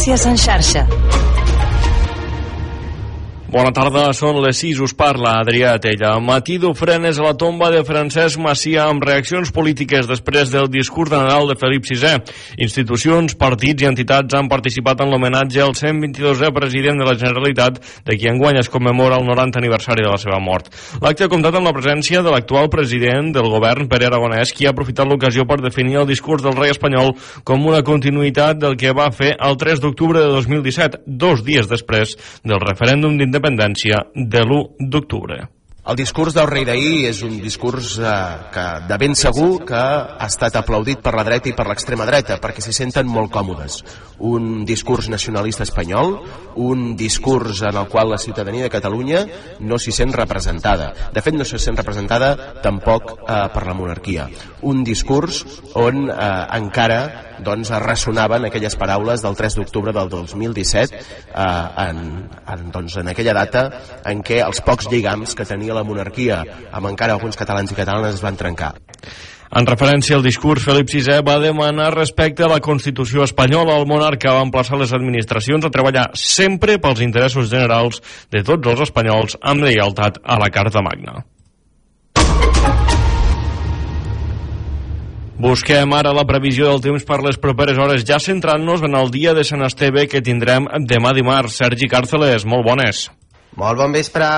Notícies en xarxa. Bona tarda, són les 6, us parla Adrià Tella. Matí d'ofrenes a la tomba de Francesc Macià amb reaccions polítiques després del discurs de Nadal de Felip VI. Institucions, partits i entitats han participat en l'homenatge al 122è president de la Generalitat, de qui enguany es commemora el 90 aniversari de la seva mort. L'acte ha comptat amb la presència de l'actual president del govern, Pere Aragonès, qui ha aprofitat l'ocasió per definir el discurs del rei espanyol com una continuïtat del que va fer el 3 d'octubre de 2017, dos dies després del referèndum d'independència independència de l'1 d'octubre. El discurs del rei d'ahir és un discurs eh, que de ben segur que ha estat aplaudit per la dreta i per l'extrema dreta perquè s'hi senten molt còmodes. Un discurs nacionalista espanyol, un discurs en el qual la ciutadania de Catalunya no s'hi sent representada. De fet, no s'hi sent representada tampoc eh, per la monarquia. Un discurs on eh, encara doncs, ressonaven aquelles paraules del 3 d'octubre del 2017 eh, en, en, doncs, en aquella data en què els pocs lligams que tenia la monarquia amb encara alguns catalans i catalanes es van trencar. En referència al discurs, Felip VI va demanar respecte a la Constitució espanyola. El monarca va emplaçar les administracions a treballar sempre pels interessos generals de tots els espanyols amb lleialtat a la Carta Magna. Busquem ara la previsió del temps per les properes hores, ja centrant-nos en el dia de Sant Esteve que tindrem demà dimarts. Sergi Càrceles, molt bones. Molt bon vespre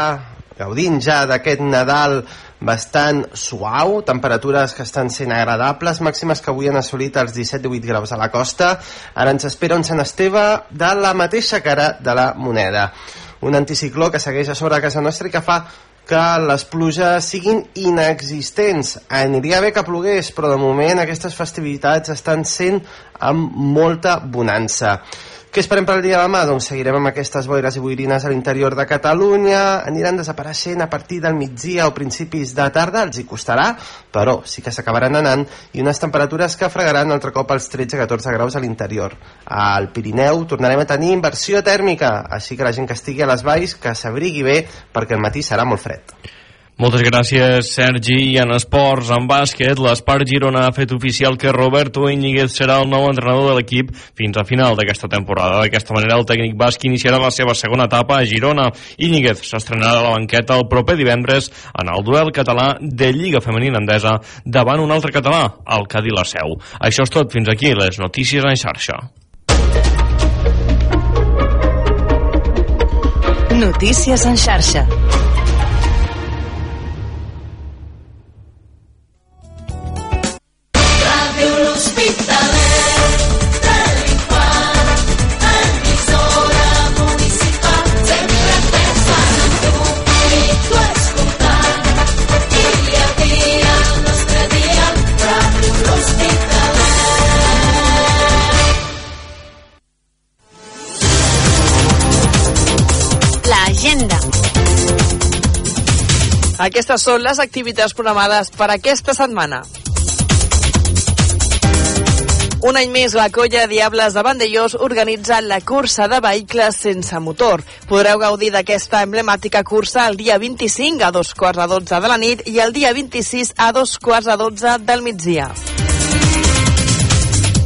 gaudint ja d'aquest Nadal bastant suau, temperatures que estan sent agradables, màximes que avui han assolit els 17-18 graus a la costa. Ara ens espera un Sant Esteve de la mateixa cara de la moneda. Un anticicló que segueix a sobre a casa nostra i que fa que les pluges siguin inexistents. Aniria bé que plogués, però de moment aquestes festivitats estan sent amb molta bonança. Què esperem per al dia de demà? Doncs seguirem amb aquestes boires i boirines a l'interior de Catalunya, aniran desapareixent a partir del migdia o principis de tarda, els hi costarà, però sí que s'acabaran anant, i unes temperatures que fregaran altre cop als 13-14 graus a l'interior. Al Pirineu tornarem a tenir inversió tèrmica, així que la gent que estigui a les valls que s'abrigui bé perquè el matí serà molt fred. Moltes gràcies, Sergi. I en esports, en bàsquet, l'Espart Girona ha fet oficial que Roberto Íñiguez serà el nou entrenador de l'equip fins a final d'aquesta temporada. D'aquesta manera, el tècnic basc iniciarà la seva segona etapa a Girona. Íñiguez s'estrenarà a la banqueta el proper divendres en el duel català de Lliga Femenina Endesa davant un altre català, el Cadí la Seu. Això és tot. Fins aquí les notícies en xarxa. Notícies en xarxa. Aquestes són les activitats programades per aquesta setmana. Un any més, la colla Diables de Vandellós organitza la cursa de vehicles sense motor. Podreu gaudir d'aquesta emblemàtica cursa el dia 25 a dos quarts de 12 de la nit i el dia 26 a dos quarts de 12 del migdia.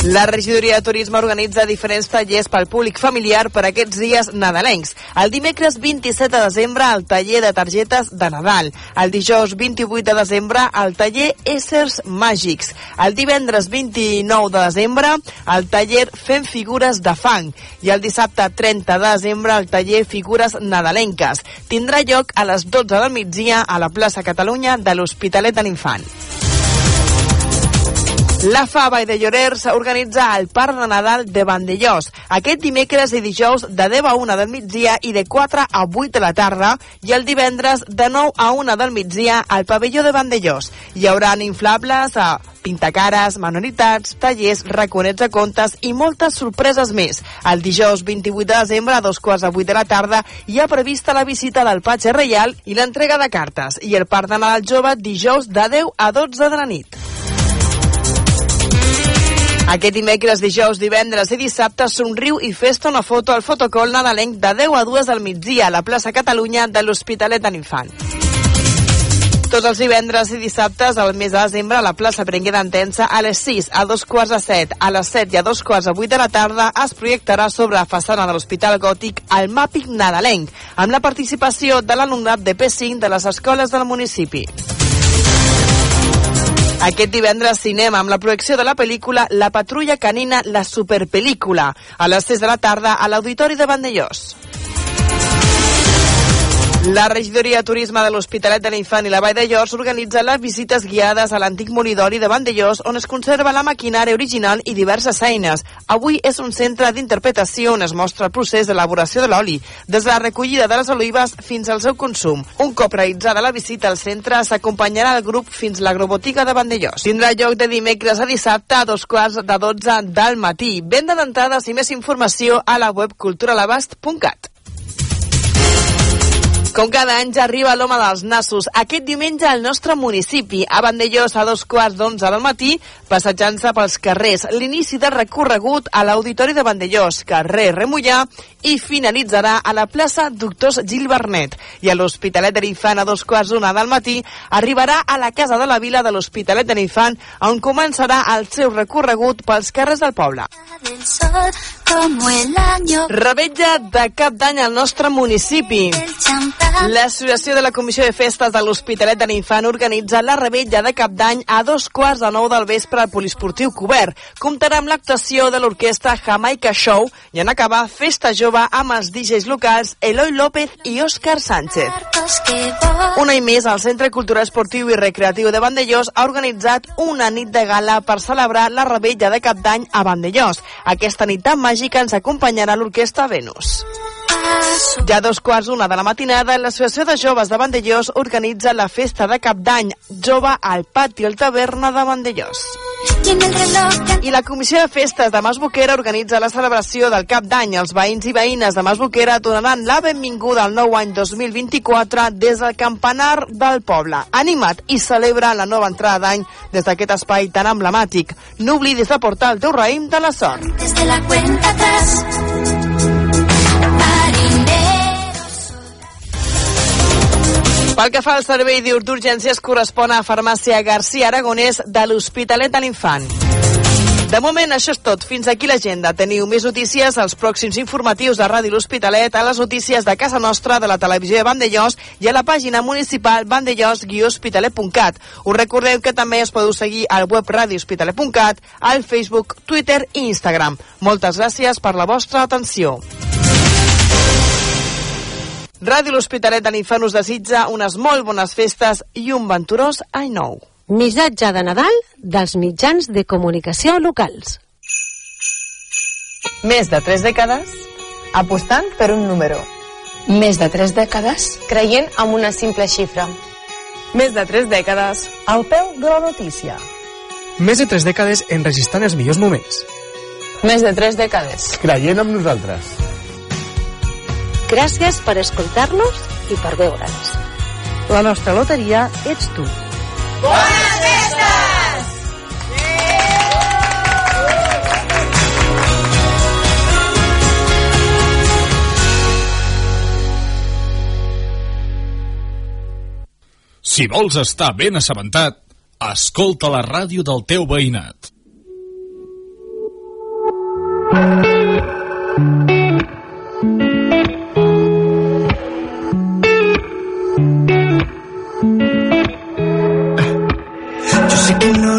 La regidoria de turisme organitza diferents tallers pel públic familiar per aquests dies nadalencs. El dimecres 27 de desembre, el taller de targetes de Nadal. El dijous 28 de desembre, el taller Éssers Màgics. El divendres 29 de desembre, el taller Fem Figures de Fang. I el dissabte 30 de desembre, el taller Figures Nadalenques. Tindrà lloc a les 12 del migdia a la plaça Catalunya de l'Hospitalet de l'Infant. La Fava i de Llorers organitza el Parc de Nadal de Vandellós aquest dimecres i dijous de 10 a 1 del migdia i de 4 a 8 de la tarda i el divendres de 9 a 1 del migdia al pavelló de Vandellós. Hi haurà inflables a pintacares, manoritats, tallers, raconets de contes i moltes sorpreses més. El dijous 28 de desembre a dos quarts de 8 de la tarda hi ha prevista la visita del Patge Reial i l'entrega de cartes i el Parc de Nadal Jove dijous de 10 a 12 de la nit. Aquest dimecres, dijous, divendres i dissabte somriu i festa una foto al fotocol nadalenc de 10 a 2 del migdia a la plaça Catalunya de l'Hospitalet de l'Infant. Tots els divendres i dissabtes al mes de desembre a la plaça Berenguer d'Entensa a les 6, a dos quarts de 7, a les 7 i a dos quarts de 8 de la tarda es projectarà sobre la façana de l'Hospital Gòtic el màpic nadalenc, amb la participació de l'alumnat de P5 de les escoles del municipi. Aquest divendres cinema amb la projecció de la pel·lícula La patrulla canina, la superpel·lícula, a les 6 de la tarda a l'Auditori de Vandellós. La regidoria de Turisme de l'Hospitalet de l'Infant i la Vall de Llors organitza les visites guiades a l'antic molidori de Vandellós on es conserva la maquinària original i diverses eines. Avui és un centre d'interpretació on es mostra el procés d'elaboració de l'oli, des de la recollida de les olives fins al seu consum. Un cop realitzada la visita al centre, s'acompanyarà el grup fins l'agrobotiga de Vandellós. Tindrà lloc de dimecres a dissabte a dos quarts de 12 del matí. Venda d'entrades i més informació a la web culturalabast.cat. Com cada any ja arriba l'home dels nassos. Aquest diumenge al nostre municipi, a Vandellós, a dos quarts d'onze del matí, passejant-se pels carrers. L'inici del recorregut a l'Auditori de Vandellós, carrer Remullà, i finalitzarà a la plaça Doctors Gil Bernet. I a l'Hospitalet de l'Infant, a dos quarts d'una del matí, arribarà a la Casa de la Vila de l'Hospitalet de l'Infant, on començarà el seu recorregut pels carrers del poble. Rebetlla de cap d'any al nostre municipi. L'Associació de la Comissió de Festes de l'Hospitalet de l'Infant organitza la rebetlla de cap d'any a dos quarts de nou del vespre al Polisportiu Cobert. Comptarà amb l'actuació de l'orquestra Jamaica Show i en acabar Festa Jove amb els DJs locals Eloi López i Òscar Sánchez. Un any més, el Centre Cultural Esportiu i Recreatiu de Vandellós ha organitzat una nit de gala per celebrar la rebetlla de cap d'any a Vandellós. Aquesta nit tan màgica ens acompanyarà l'orquestra Venus. Ja a dos quarts una de la matinada, l'Associació de Joves de Vandellós organitza la festa de cap d'any Jove al Pati el Taverna de Vandellós. I la Comissió de Festes de Masboquera organitza la celebració del cap d'any. Els veïns i veïnes de Masboquera donaran la benvinguda al nou any 2024 des del campanar del poble. Animat i celebra la nova entrada d'any des d'aquest espai tan emblemàtic. No oblidis de portar el teu raïm de la sort. Desde la cuenta atrás. Pel que fa al servei d'urgències correspon a Farmàcia García Aragonès de l'Hospitalet de l'Infant. De moment, això és tot. Fins aquí l'agenda. Teniu més notícies als pròxims informatius de Ràdio L'Hospitalet, a les notícies de casa nostra, de la televisió de Vandellós i a la pàgina municipal vandellós-hospitalet.cat. Us recordeu que també us podeu seguir al web radiohospitalet.cat, al Facebook, Twitter i Instagram. Moltes gràcies per la vostra atenció. Ràdio L'Hospitalet de l'Infant us desitja unes molt bones festes i un venturós any nou. Missatge de Nadal dels mitjans de comunicació locals. Més de tres dècades apostant per un número. Més de tres dècades creient en una simple xifra. Més de tres dècades al peu de la notícia. Més de tres dècades enregistrant els millors moments. Més de tres dècades creient en nosaltres. Gràcies per escoltar-nos i per veure'ns. La nostra loteria ets tu. Bones festes! Si vols estar ben assabentat, escolta la ràdio del teu veïnat.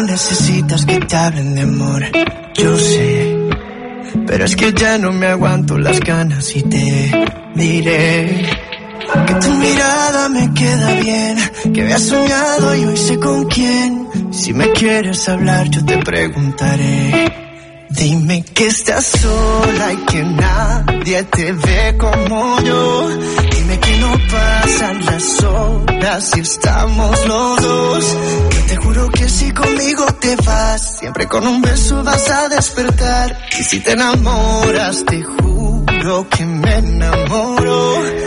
Necesitas que te hablen de amor, yo sé. Pero es que ya no me aguanto las ganas y te diré que tu mirada me queda bien, que había soñado y hoy sé con quién. Si me quieres hablar, yo te preguntaré. Dime que estás sola y que nadie te ve como yo. Dime que no pasan las horas si estamos los dos. Te juro que si conmigo te vas, siempre con un beso vas a despertar. Y si te enamoras, te juro que me enamoro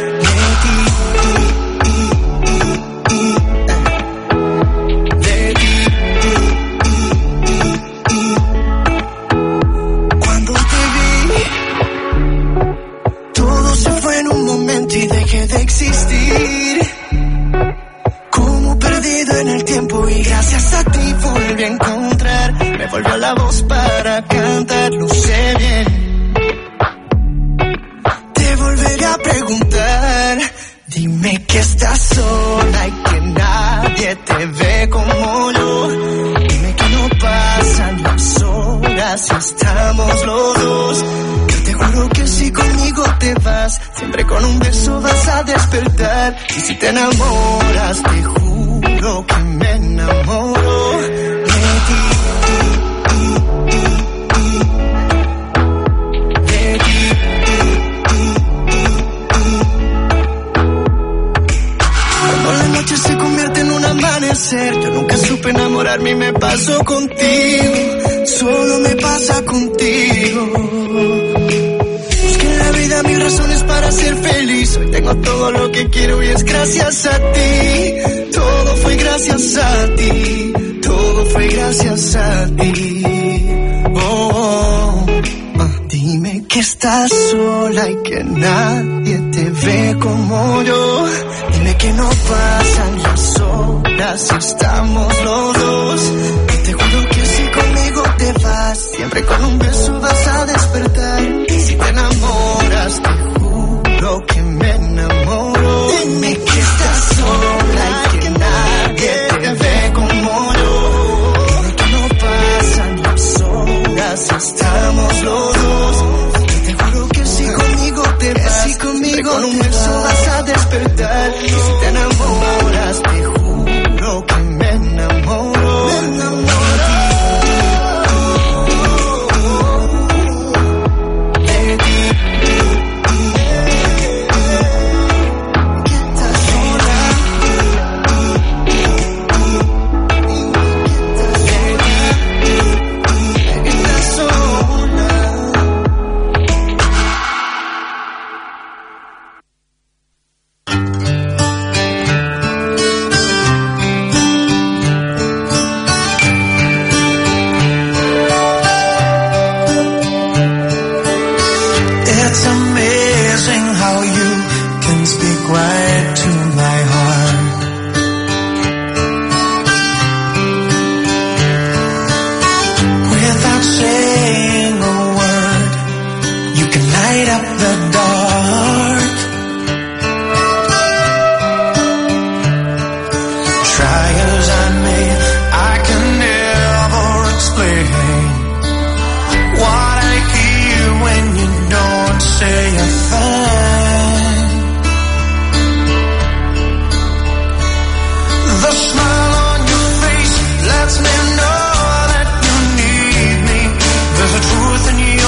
estás sola y que nadie te ve como yo. Dime que no pasan las horas si estamos los dos. Yo te juro que si conmigo te vas, siempre con un beso vas a despertar. Y si te enamoras, te juro que me enamorarme y me paso contigo, solo me pasa contigo. Busqué en la vida mis razones para ser feliz, hoy tengo todo lo que quiero y es gracias a ti, todo fue gracias a ti, todo fue gracias a ti. Oh, oh, oh. dime que estás sola y que nadie te ve como yo, dime que no pasa estamos los dos. Y te juro que si conmigo te vas. Siempre con un beso das you.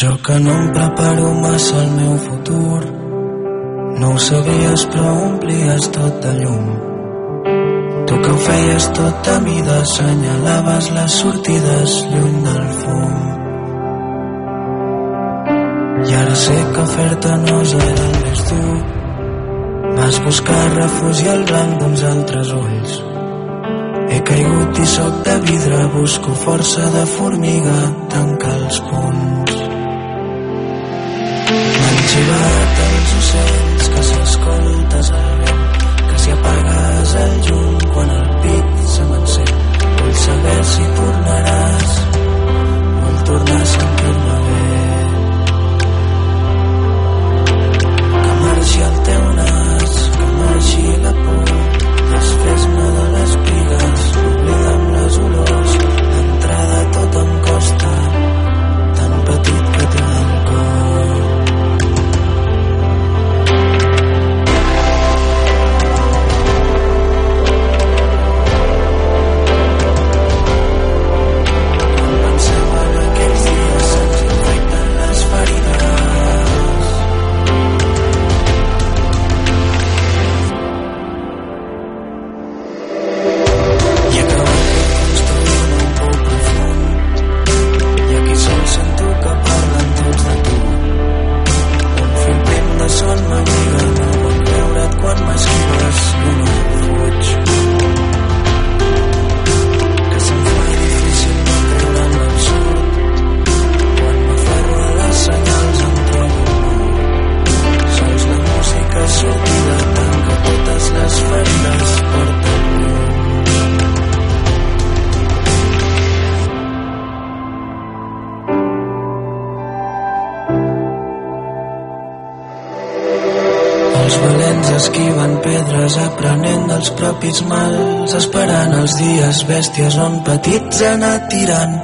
Jo que no em preparo massa el meu futur No ho sabies però omplies tot de llum. Tu que ho feies tot a mida assenyalaves les sortides lluny del fum. I ara sé que fer-te nosa era el més dur. Vas buscar refugi al blanc d'uns altres ulls. He caigut i sóc de vidre, busco força de formiga, tanca els punts. M'han xivat els ocells que si escoltes el vent, que si apagues el llum quan el pit se m'encén. Vull saber si tornaràs, vull tornar a sentir-me bé. Que marxi el teu nas, que marxi la por, desfes-me de les pigues, pedres aprenent dels propis mals, esperant els dies bèsties on petits anat tirant.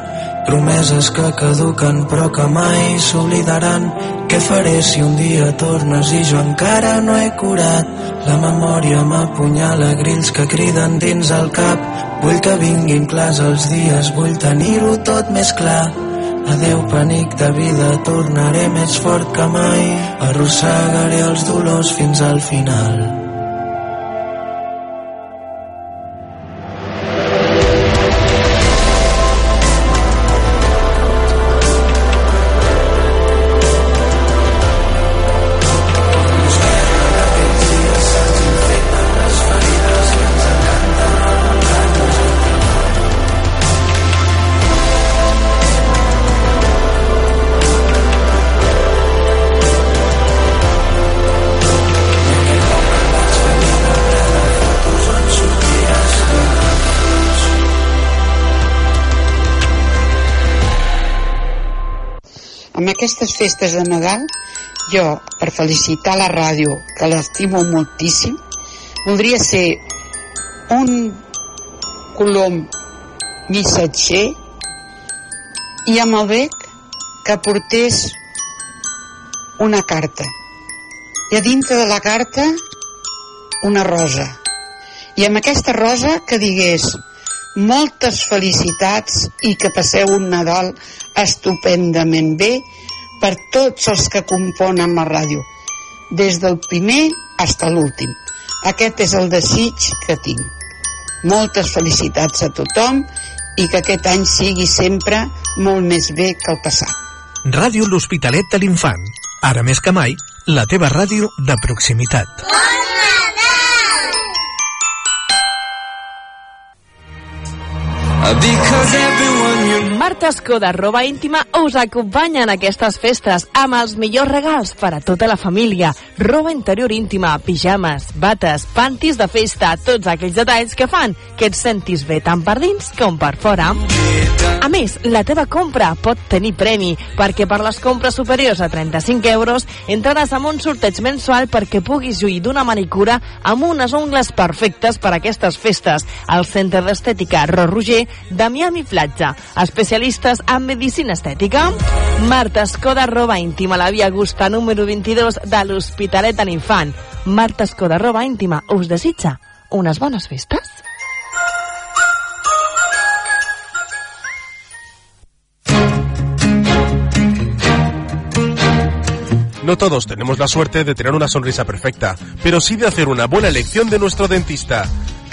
Promeses que caduquen però que mai s'oblidaran. Què faré si un dia tornes i jo encara no he curat? La memòria m'apunyala grills que criden dins el cap. Vull que vinguin clars els dies, vull tenir-ho tot més clar. Adeu penic de vida, tornaré més fort que mai. Arrossegaré els dolors fins al final. Aquestes festes de Nadal, jo, per felicitar la ràdio, que l'estimo moltíssim, voldria ser un colom missatger i amb el bec que portés una carta. I a dintre de la carta una rosa. I amb aquesta rosa que digués moltes felicitats i que passeu un Nadal estupendament bé per tots els que componen la ràdio, des del primer fins a l'últim. Aquest és el desig que tinc. Moltes felicitats a tothom i que aquest any sigui sempre molt més bé que el passat. Ràdio L'Hospitalet de l'Infant. Ara més que mai, la teva ràdio de proximitat. Because everyone Marta Escoda, roba íntima, us acompanya en aquestes festes amb els millors regals per a tota la família. Roba interior íntima, pijames, bates, pantis de festa, tots aquells detalls que fan que et sentis bé tant per dins com per fora. A més, la teva compra pot tenir premi, perquè per les compres superiors a 35 euros entraràs en un sorteig mensual perquè puguis lluir d'una manicura amb unes ungles perfectes per a aquestes festes al Centre d'Estètica Ro Roger de Miami Platja. Especialistes en medicina estètica. Marta Escoda, roba íntima, la via Augusta número 22 de l'Hospitalet de l'Infant. Marta Escoda, roba íntima, us desitja unes bones festes? No todos tenemos la suerte de tener una sonrisa perfecta, pero sí de hacer una buena elección de nuestro dentista.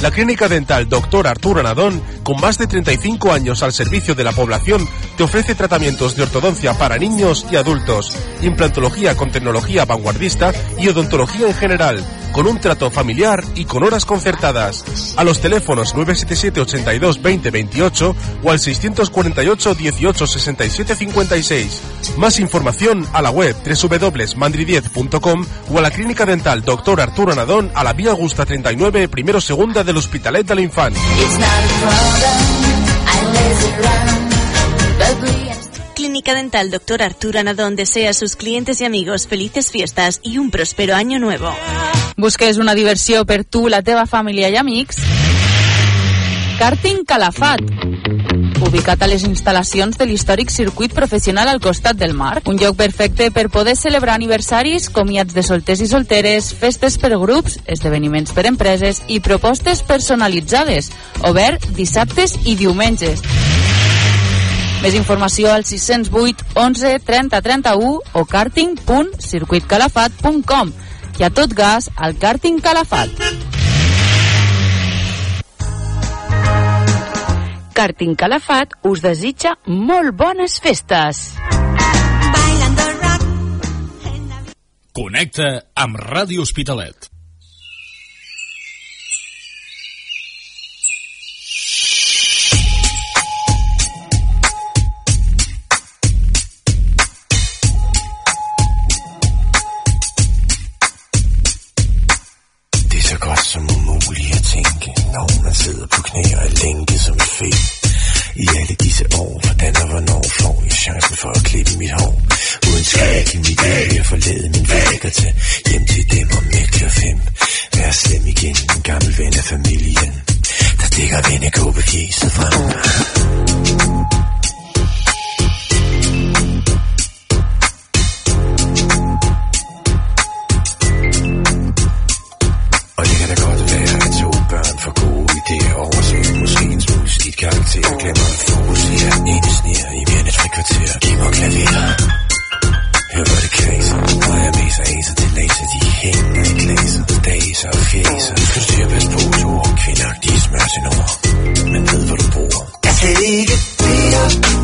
La clínica dental Dr. Arturo Anadón, con más de 35 años al servicio de la población, te ofrece tratamientos de ortodoncia para niños y adultos, implantología con tecnología vanguardista y odontología en general, con un trato familiar y con horas concertadas. A los teléfonos 977 82 20 28 o al 648 18 67 56. Más información a la web www.mandridiez.com o a la clínica dental Dr. Arturo Anadón a la vía Augusta 39, primero segunda del Hospitalet de l'Infant. Clínica Dental Dr. Arturo Anadón desea a sus clientes y amigos felices fiestas y un próspero año nuevo. Busques una diversió per tu, la teva família i amics? Karting Calafat ubicat a les instal·lacions de l'històric circuit professional al costat del mar. Un lloc perfecte per poder celebrar aniversaris, comiats de solters i solteres, festes per grups, esdeveniments per empreses i propostes personalitzades. Obert dissabtes i diumenges. Més informació al 608 11 30 31 o karting.circuitcalafat.com i a tot gas al Karting Calafat. Karting Calafat us desitja molt bones festes. Connecta amb Ràdio Hospitalet. Knæ og lænke som et fæ. I alle disse år, hvordan og hvornår får jeg chancen for at klippe mit hår? Uden skræk i mit liv jeg forlade min væg og tage hjem til dem og mækler fem. Vær slem igen, en gammel ven af familien, der stikker vennekåbe fjeset frem. Og det kan da kvarter karakter. Glemmer at fokusere ind i snir i mere end et frikvarter. Giv mig klaver. Hør hvor det kredser. Når jeg mæser aser til laser, de hænger i glaser. Daser og fjæser Du skal styre pas på, to ord. Kvindagtige smør sin ord. Men ved hvor du bor. Jeg kan ikke mere.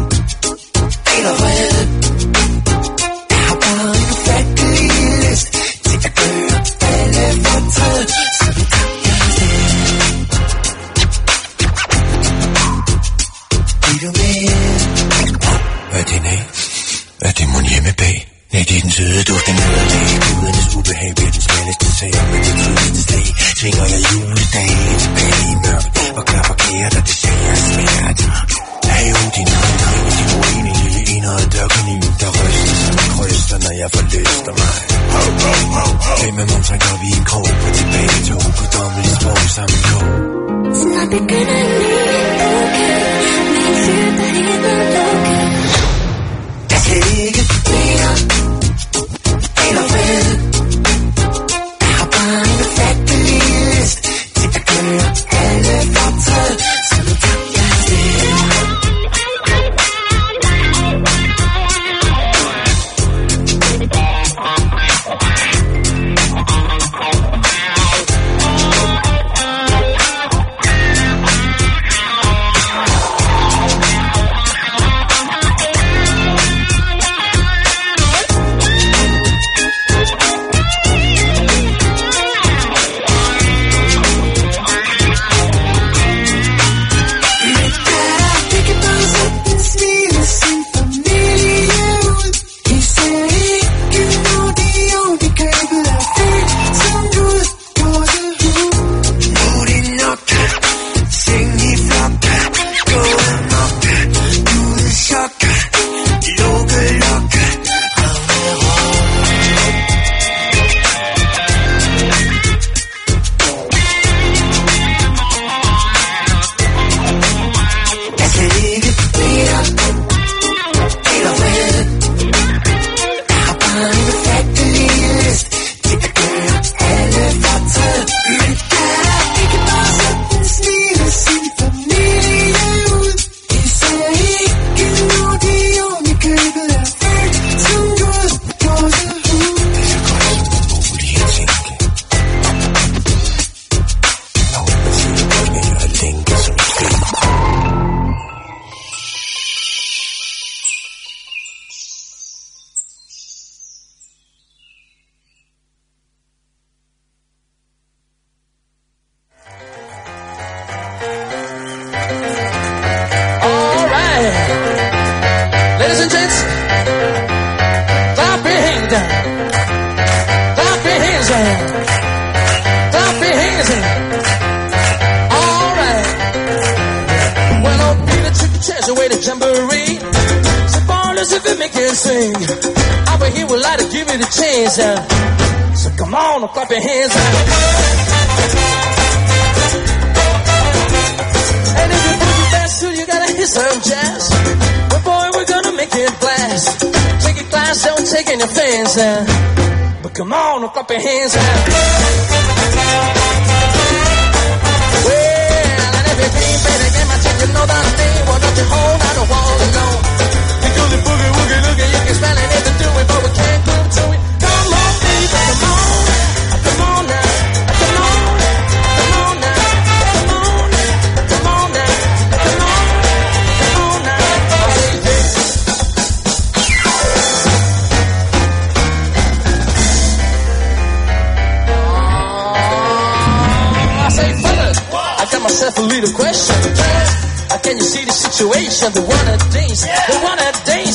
situation. They wanna dance, yeah. they wanna dance.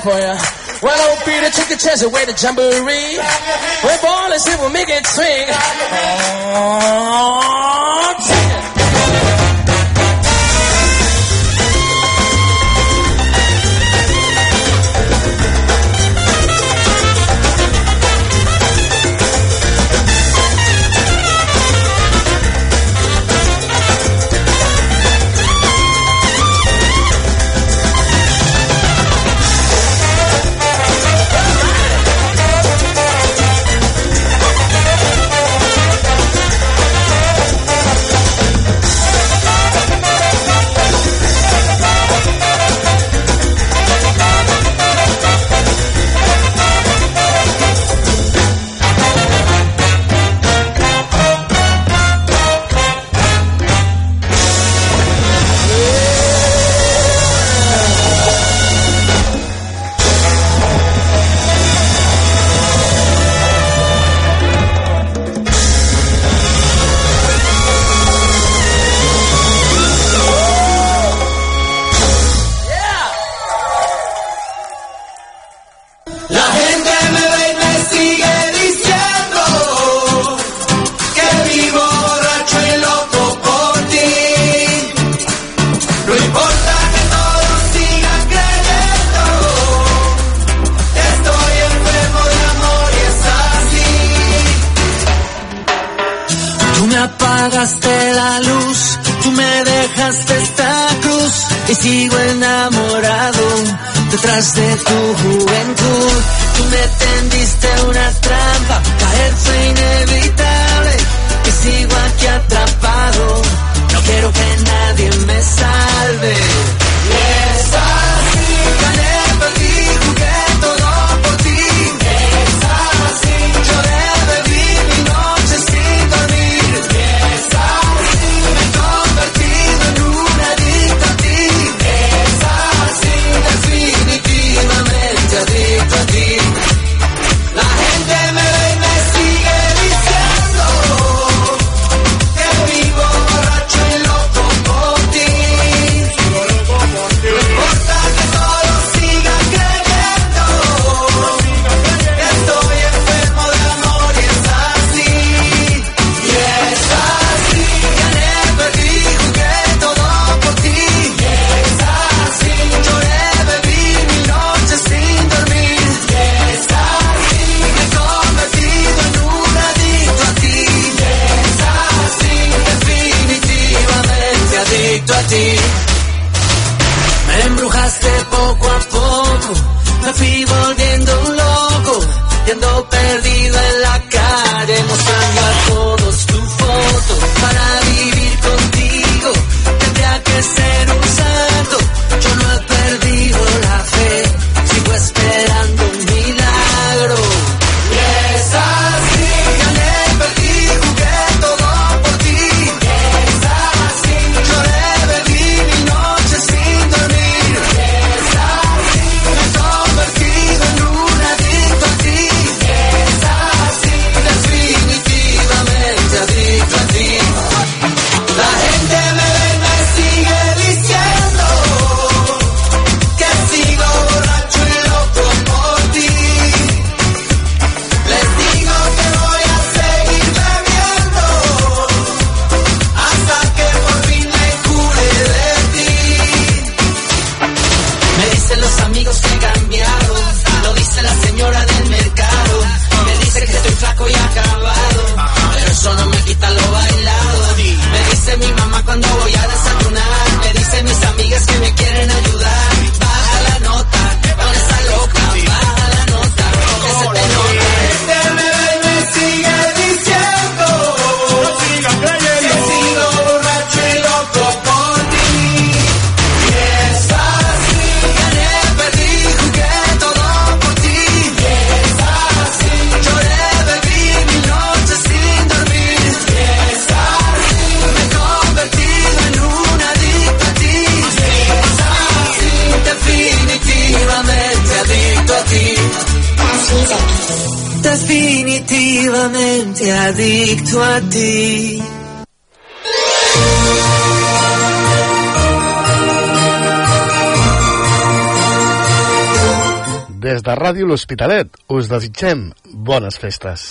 for ya. Well, don't be the chicken chance away the jamboree. We're born to we'll make it swing. Des de Ràdio L'Hospitalet us desitgem bones festes.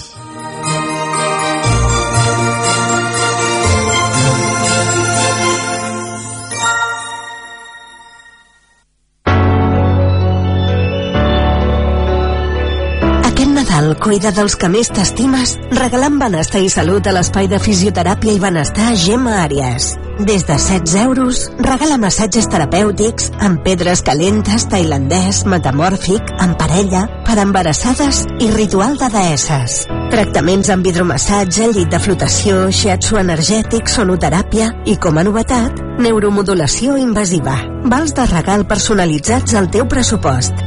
Nadal cuida dels que més t'estimes regalant benestar i salut a l'espai de fisioteràpia i benestar Gemma Àries. Des de 16 euros, regala massatges terapèutics amb pedres calentes, tailandès, metamòrfic, en parella, per embarassades i ritual de deesses. Tractaments amb hidromassatge, llit de flotació, shiatsu energètic, sonoteràpia i, com a novetat, neuromodulació invasiva. Vals de regal personalitzats al teu pressupost.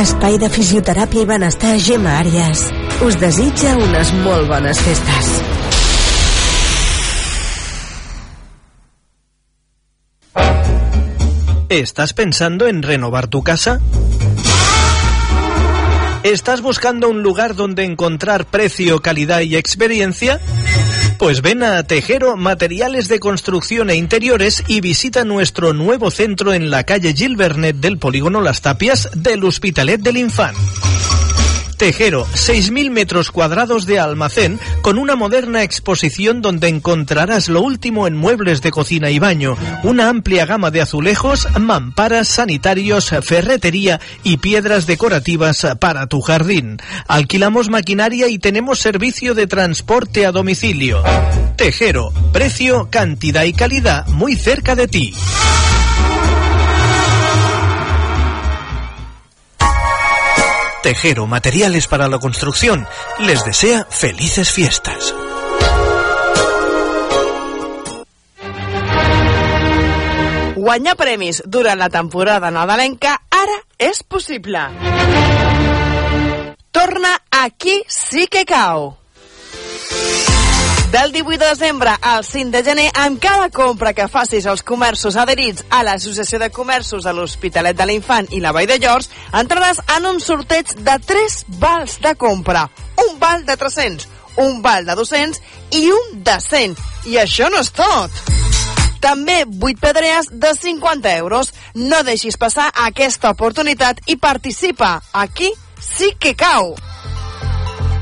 Espai de fisioteràpia i benestar Gemma Àries. Us desitja unes molt bones festes. ¿Estás pensando en renovar tu casa? ¿Estás buscando un lugar donde encontrar precio, calidad y experiencia? Pues ven a Tejero Materiales de Construcción e Interiores y visita nuestro nuevo centro en la calle Gilbernet del Polígono Las Tapias del Hospitalet del Infant. Tejero, 6.000 metros cuadrados de almacén con una moderna exposición donde encontrarás lo último en muebles de cocina y baño, una amplia gama de azulejos, mamparas, sanitarios, ferretería y piedras decorativas para tu jardín. Alquilamos maquinaria y tenemos servicio de transporte a domicilio. Tejero, precio, cantidad y calidad muy cerca de ti. Tejero Materiales para la Construcción les desea felices fiestas. Guanyar premis durant la temporada nadalenca ara és possible. Torna Aquí sí que cau. Del 18 de desembre al 5 de gener, amb cada compra que facis als comerços adherits a l'Associació de Comerços de l'Hospitalet de l'Infant i la Vall de Llors, entraràs en un sorteig de 3 vals de compra. Un val de 300, un val de 200 i un de 100. I això no és tot. També 8 pedrees de 50 euros. No deixis passar aquesta oportunitat i participa. Aquí sí que cau.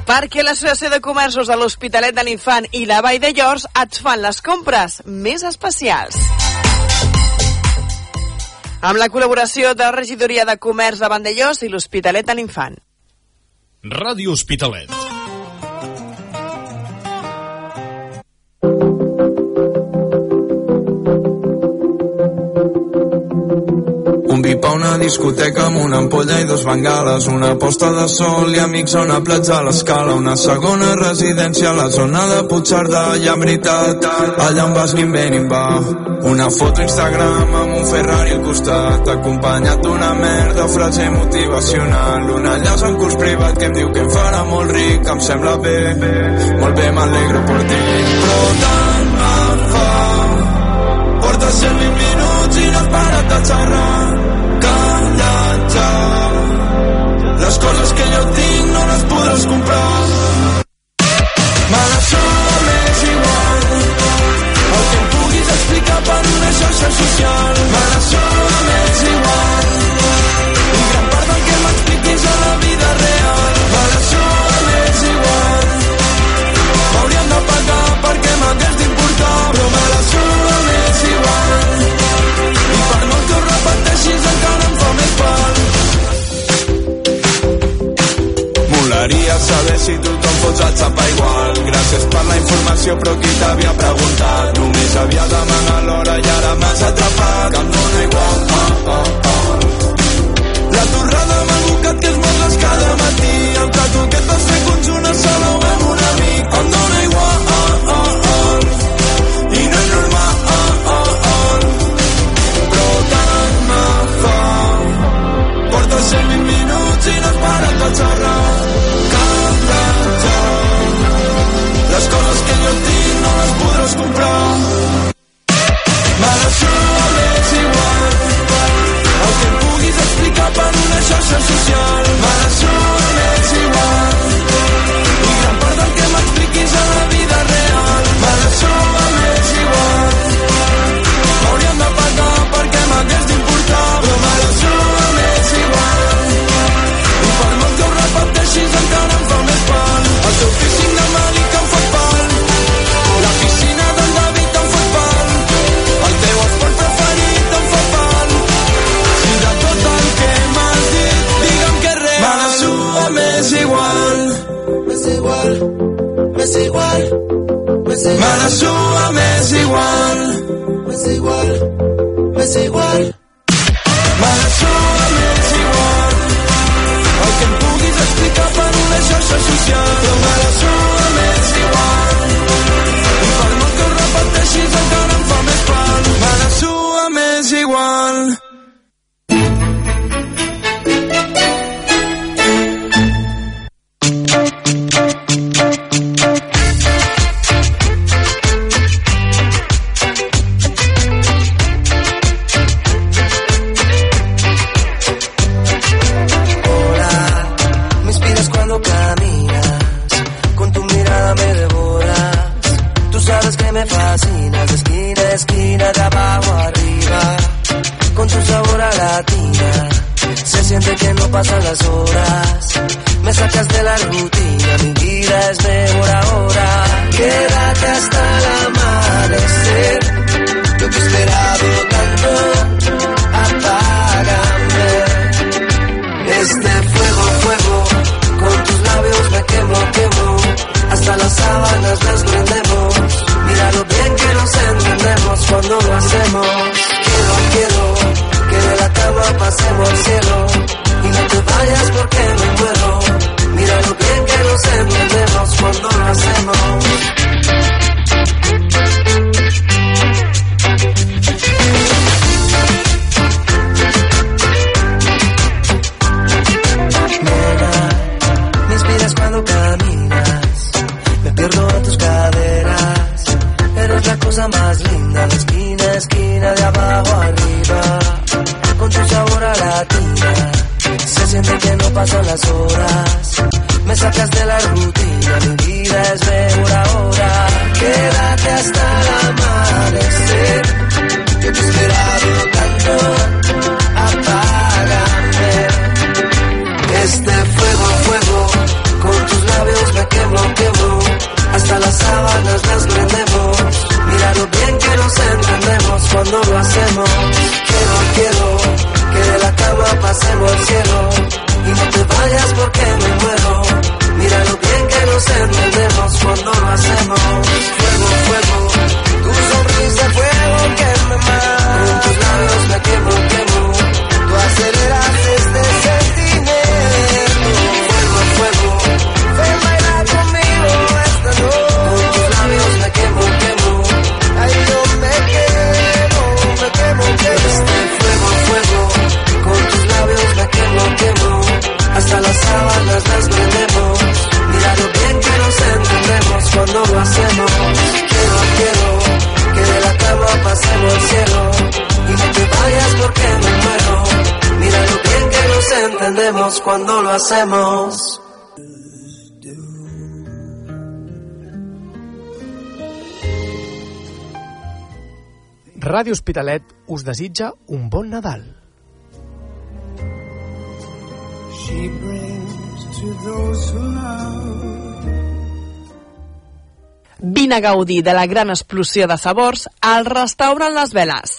Perquè l'Associació de Comerços de l'Hospitalet de l'Infant i la Vall de Llors et fan les compres més especials. Amb la col·laboració de la Regidoria de Comerç de Vandellós i l'Hospitalet de l'Infant. Ràdio Hospitalet. Un vi pa una discoteca amb una ampolla i dos bengales, una posta de sol i amics a una platja a l'escala, una segona residència a la zona de Puigcerdà, i en veritat, allà on vas ni en ve ni en va. Una foto Instagram amb un Ferrari al costat, acompanyat d'una merda frase motivacional, una llaç en curs privat que em diu que em farà molt ric, em sembla bé, molt bé, m'alegro per ti. Però tant em fa Porta 120 minuts parat de xerrar Calla't ja. Les coses que jo tinc no les podràs comprar fots el xapa igual Gràcies per la informació però qui t'havia preguntat? Només havia demanat l'hora i ara m'has atrapat. Que em dóna igual oh, oh, oh. La torrada m'ha educat que es mogues cada matí. El tatu que et vas fer conjunt a sala Se siente que no pasan las horas, me sacas de la rutina, mi vida es mejor ahora. Quédate hasta el amanecer, yo te he esperado tanto, apágame. Este fuego, fuego, con tus labios me quemo, quemo, hasta las sábanas las prendemos. Mira lo bien que nos entendemos cuando lo hacemos. Quiero, quiero, de pasemos al cielo, y no te vayas porque me muero. Mira lo bien que nos entendemos cuando lo hacemos. Nena, me inspiras cuando caminas, me pierdo en tus caderas. Eres la cosa más linda, esquina esquina, de abajo arriba, mucho sabor a la tuya. Se siente que no pasan las horas. Me sacas de la rutina, mi vida es de mejor ahora. Quédate hasta el amanecer. Yo te he esperado tanto. Apágame. Este fuego, a fuego. Con tus labios me quemo, quemo. Hasta las sábanas las prendemos Mira lo bien que nos entendemos cuando lo hacemos. Quiero, quiero que de la cama pasemos al cielo. Y no te vayas porque me muero. Mira lo bien que nos entendemos cuando lo hacemos. Fuego, fuego, tu sonrisa fuego que me mata. Tus labios me quemo. Hacemos. Ràdio Hospitalet us desitja un bon Nadal. She brings to those who love. Vine a gaudir de la gran explosió de sabors al restaurant Les Veles.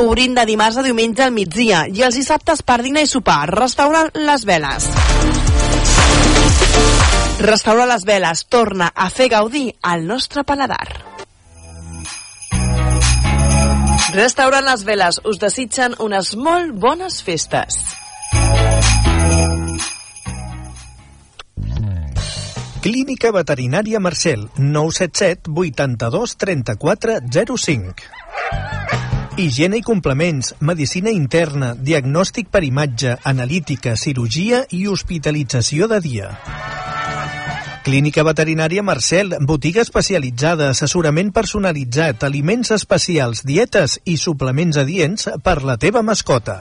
Obrint de dimarts a diumenge al migdia i els dissabtes per dinar i sopar. Restaurant Les Veles. Restaurant Les Veles torna a fer gaudir al nostre paladar. Restaurant Les Veles us desitgen unes molt bones festes. Clínica Veterinària Marcel, 977 82 34 05. Higiene i complements, medicina interna, diagnòstic per imatge, analítica, cirurgia i hospitalització de dia. Clínica Veterinària Marcel, botiga especialitzada, assessorament personalitzat, aliments especials, dietes i suplements adients per la teva mascota.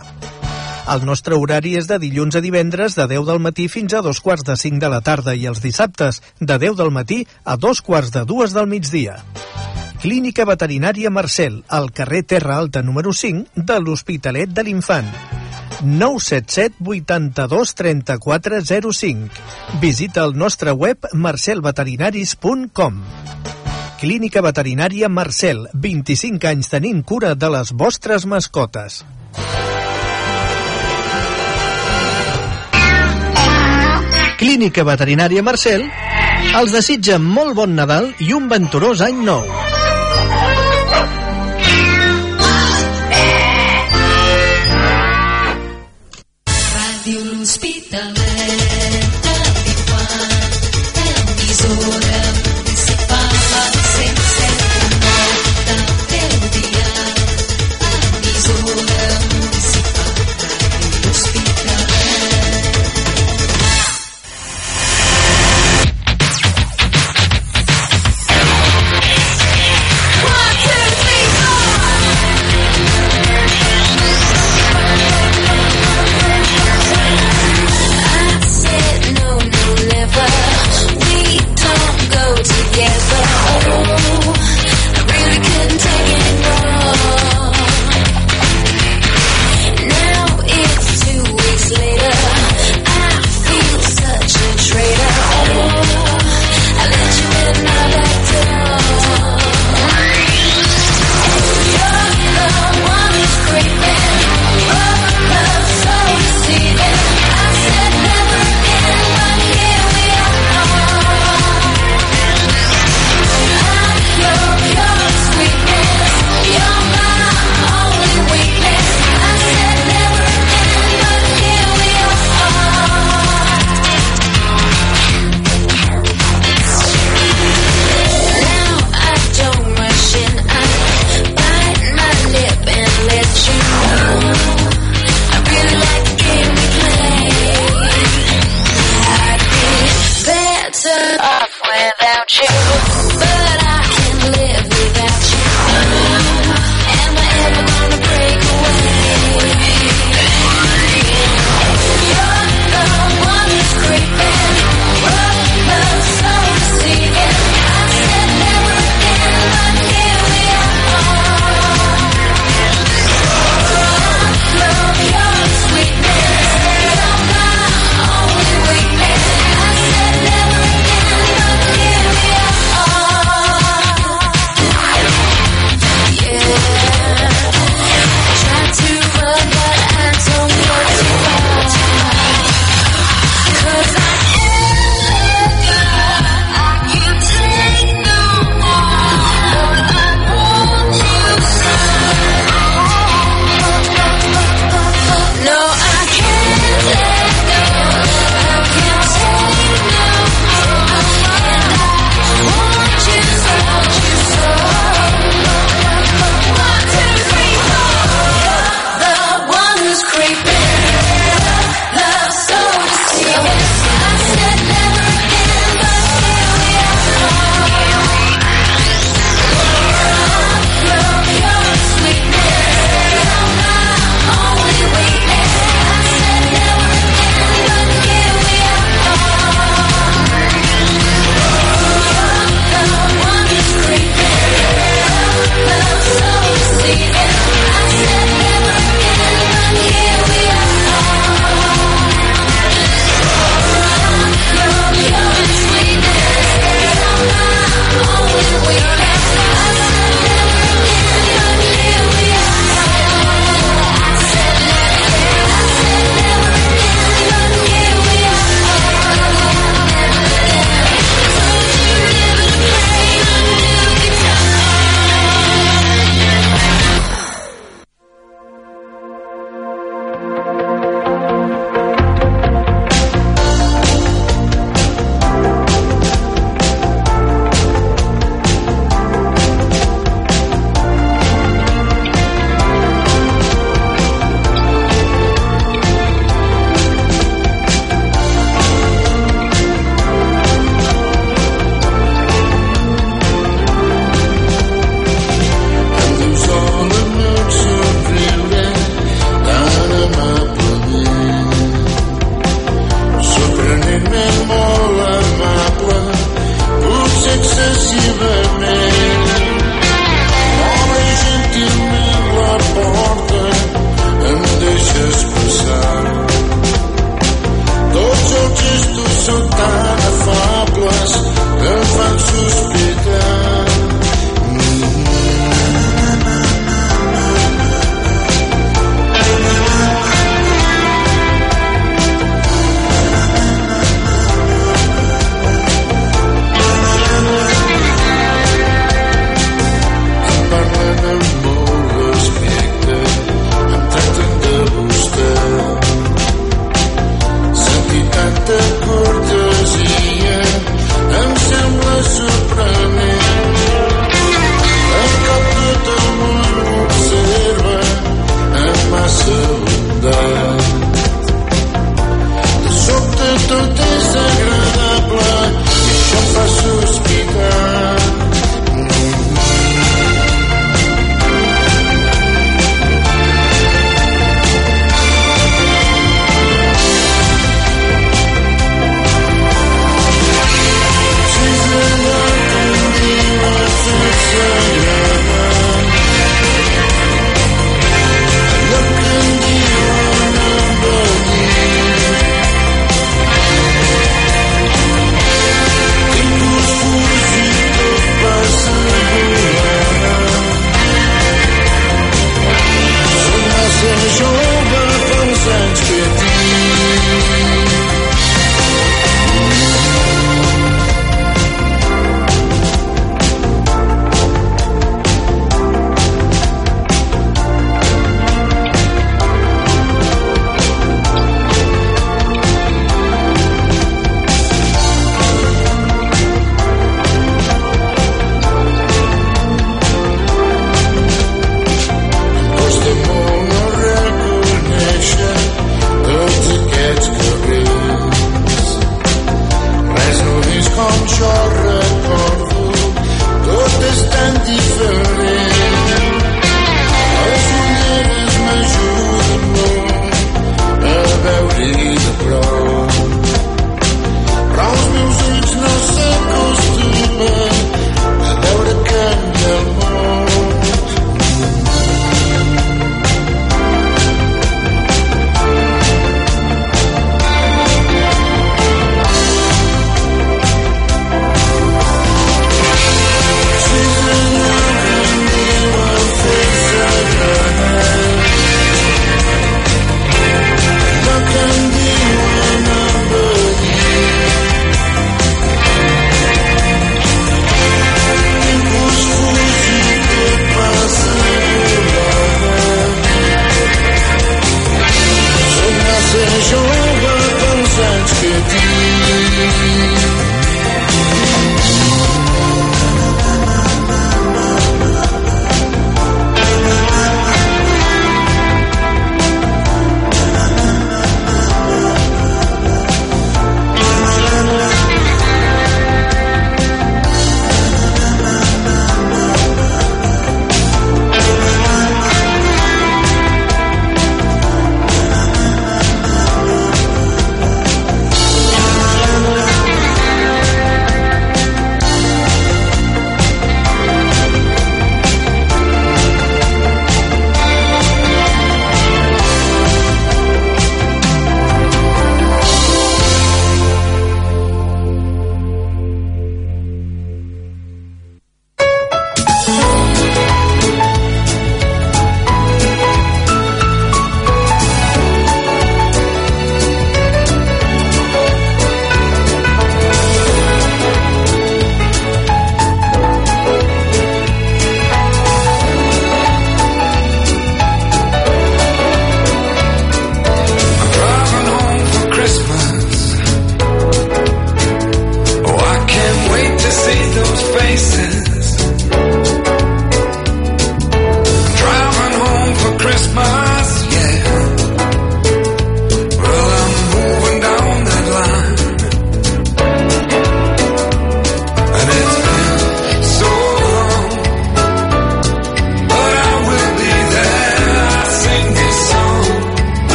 El nostre horari és de dilluns a divendres de 10 del matí fins a dos quarts de 5 de la tarda i els dissabtes de 10 del matí a dos quarts de dues del migdia. Clínica Veterinària Marcel, al carrer Terra Alta número 5 de l'Hospitalet de l'Infant. 977 82 34 05. Visita el nostre web marcelveterinaris.com. Clínica Veterinària Marcel, 25 anys tenint cura de les vostres mascotes. Clínica Veterinària Marcel els desitja molt bon Nadal i un venturós any nou. L'Hospitalet de l'Infant, emissora municipal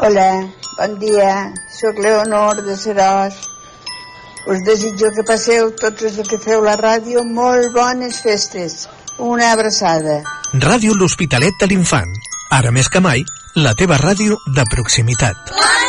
Hola, bon dia. Soc Leonor de Serós. Us desitjo que passeu tots els que feu la ràdio molt bones festes. Una abraçada. Ràdio L'Hospitalet de l'Infant. Ara més que mai, la teva ràdio de proximitat. I've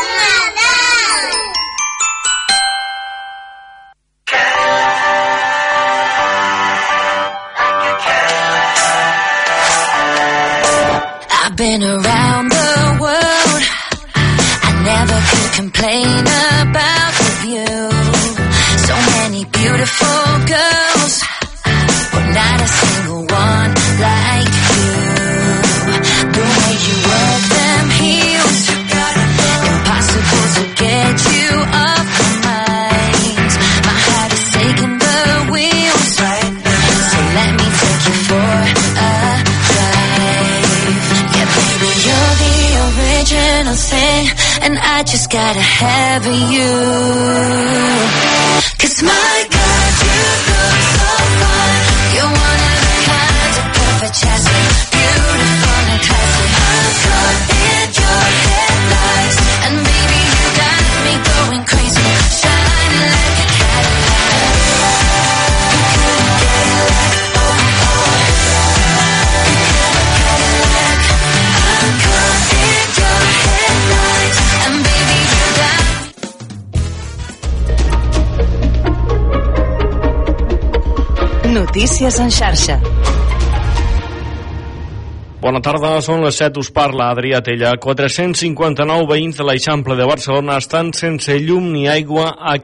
never you. Notícies en xarxa. Bona tarda, són les 7, us parla Adrià Tella. 459 veïns de l'Eixample de Barcelona estan sense llum ni aigua a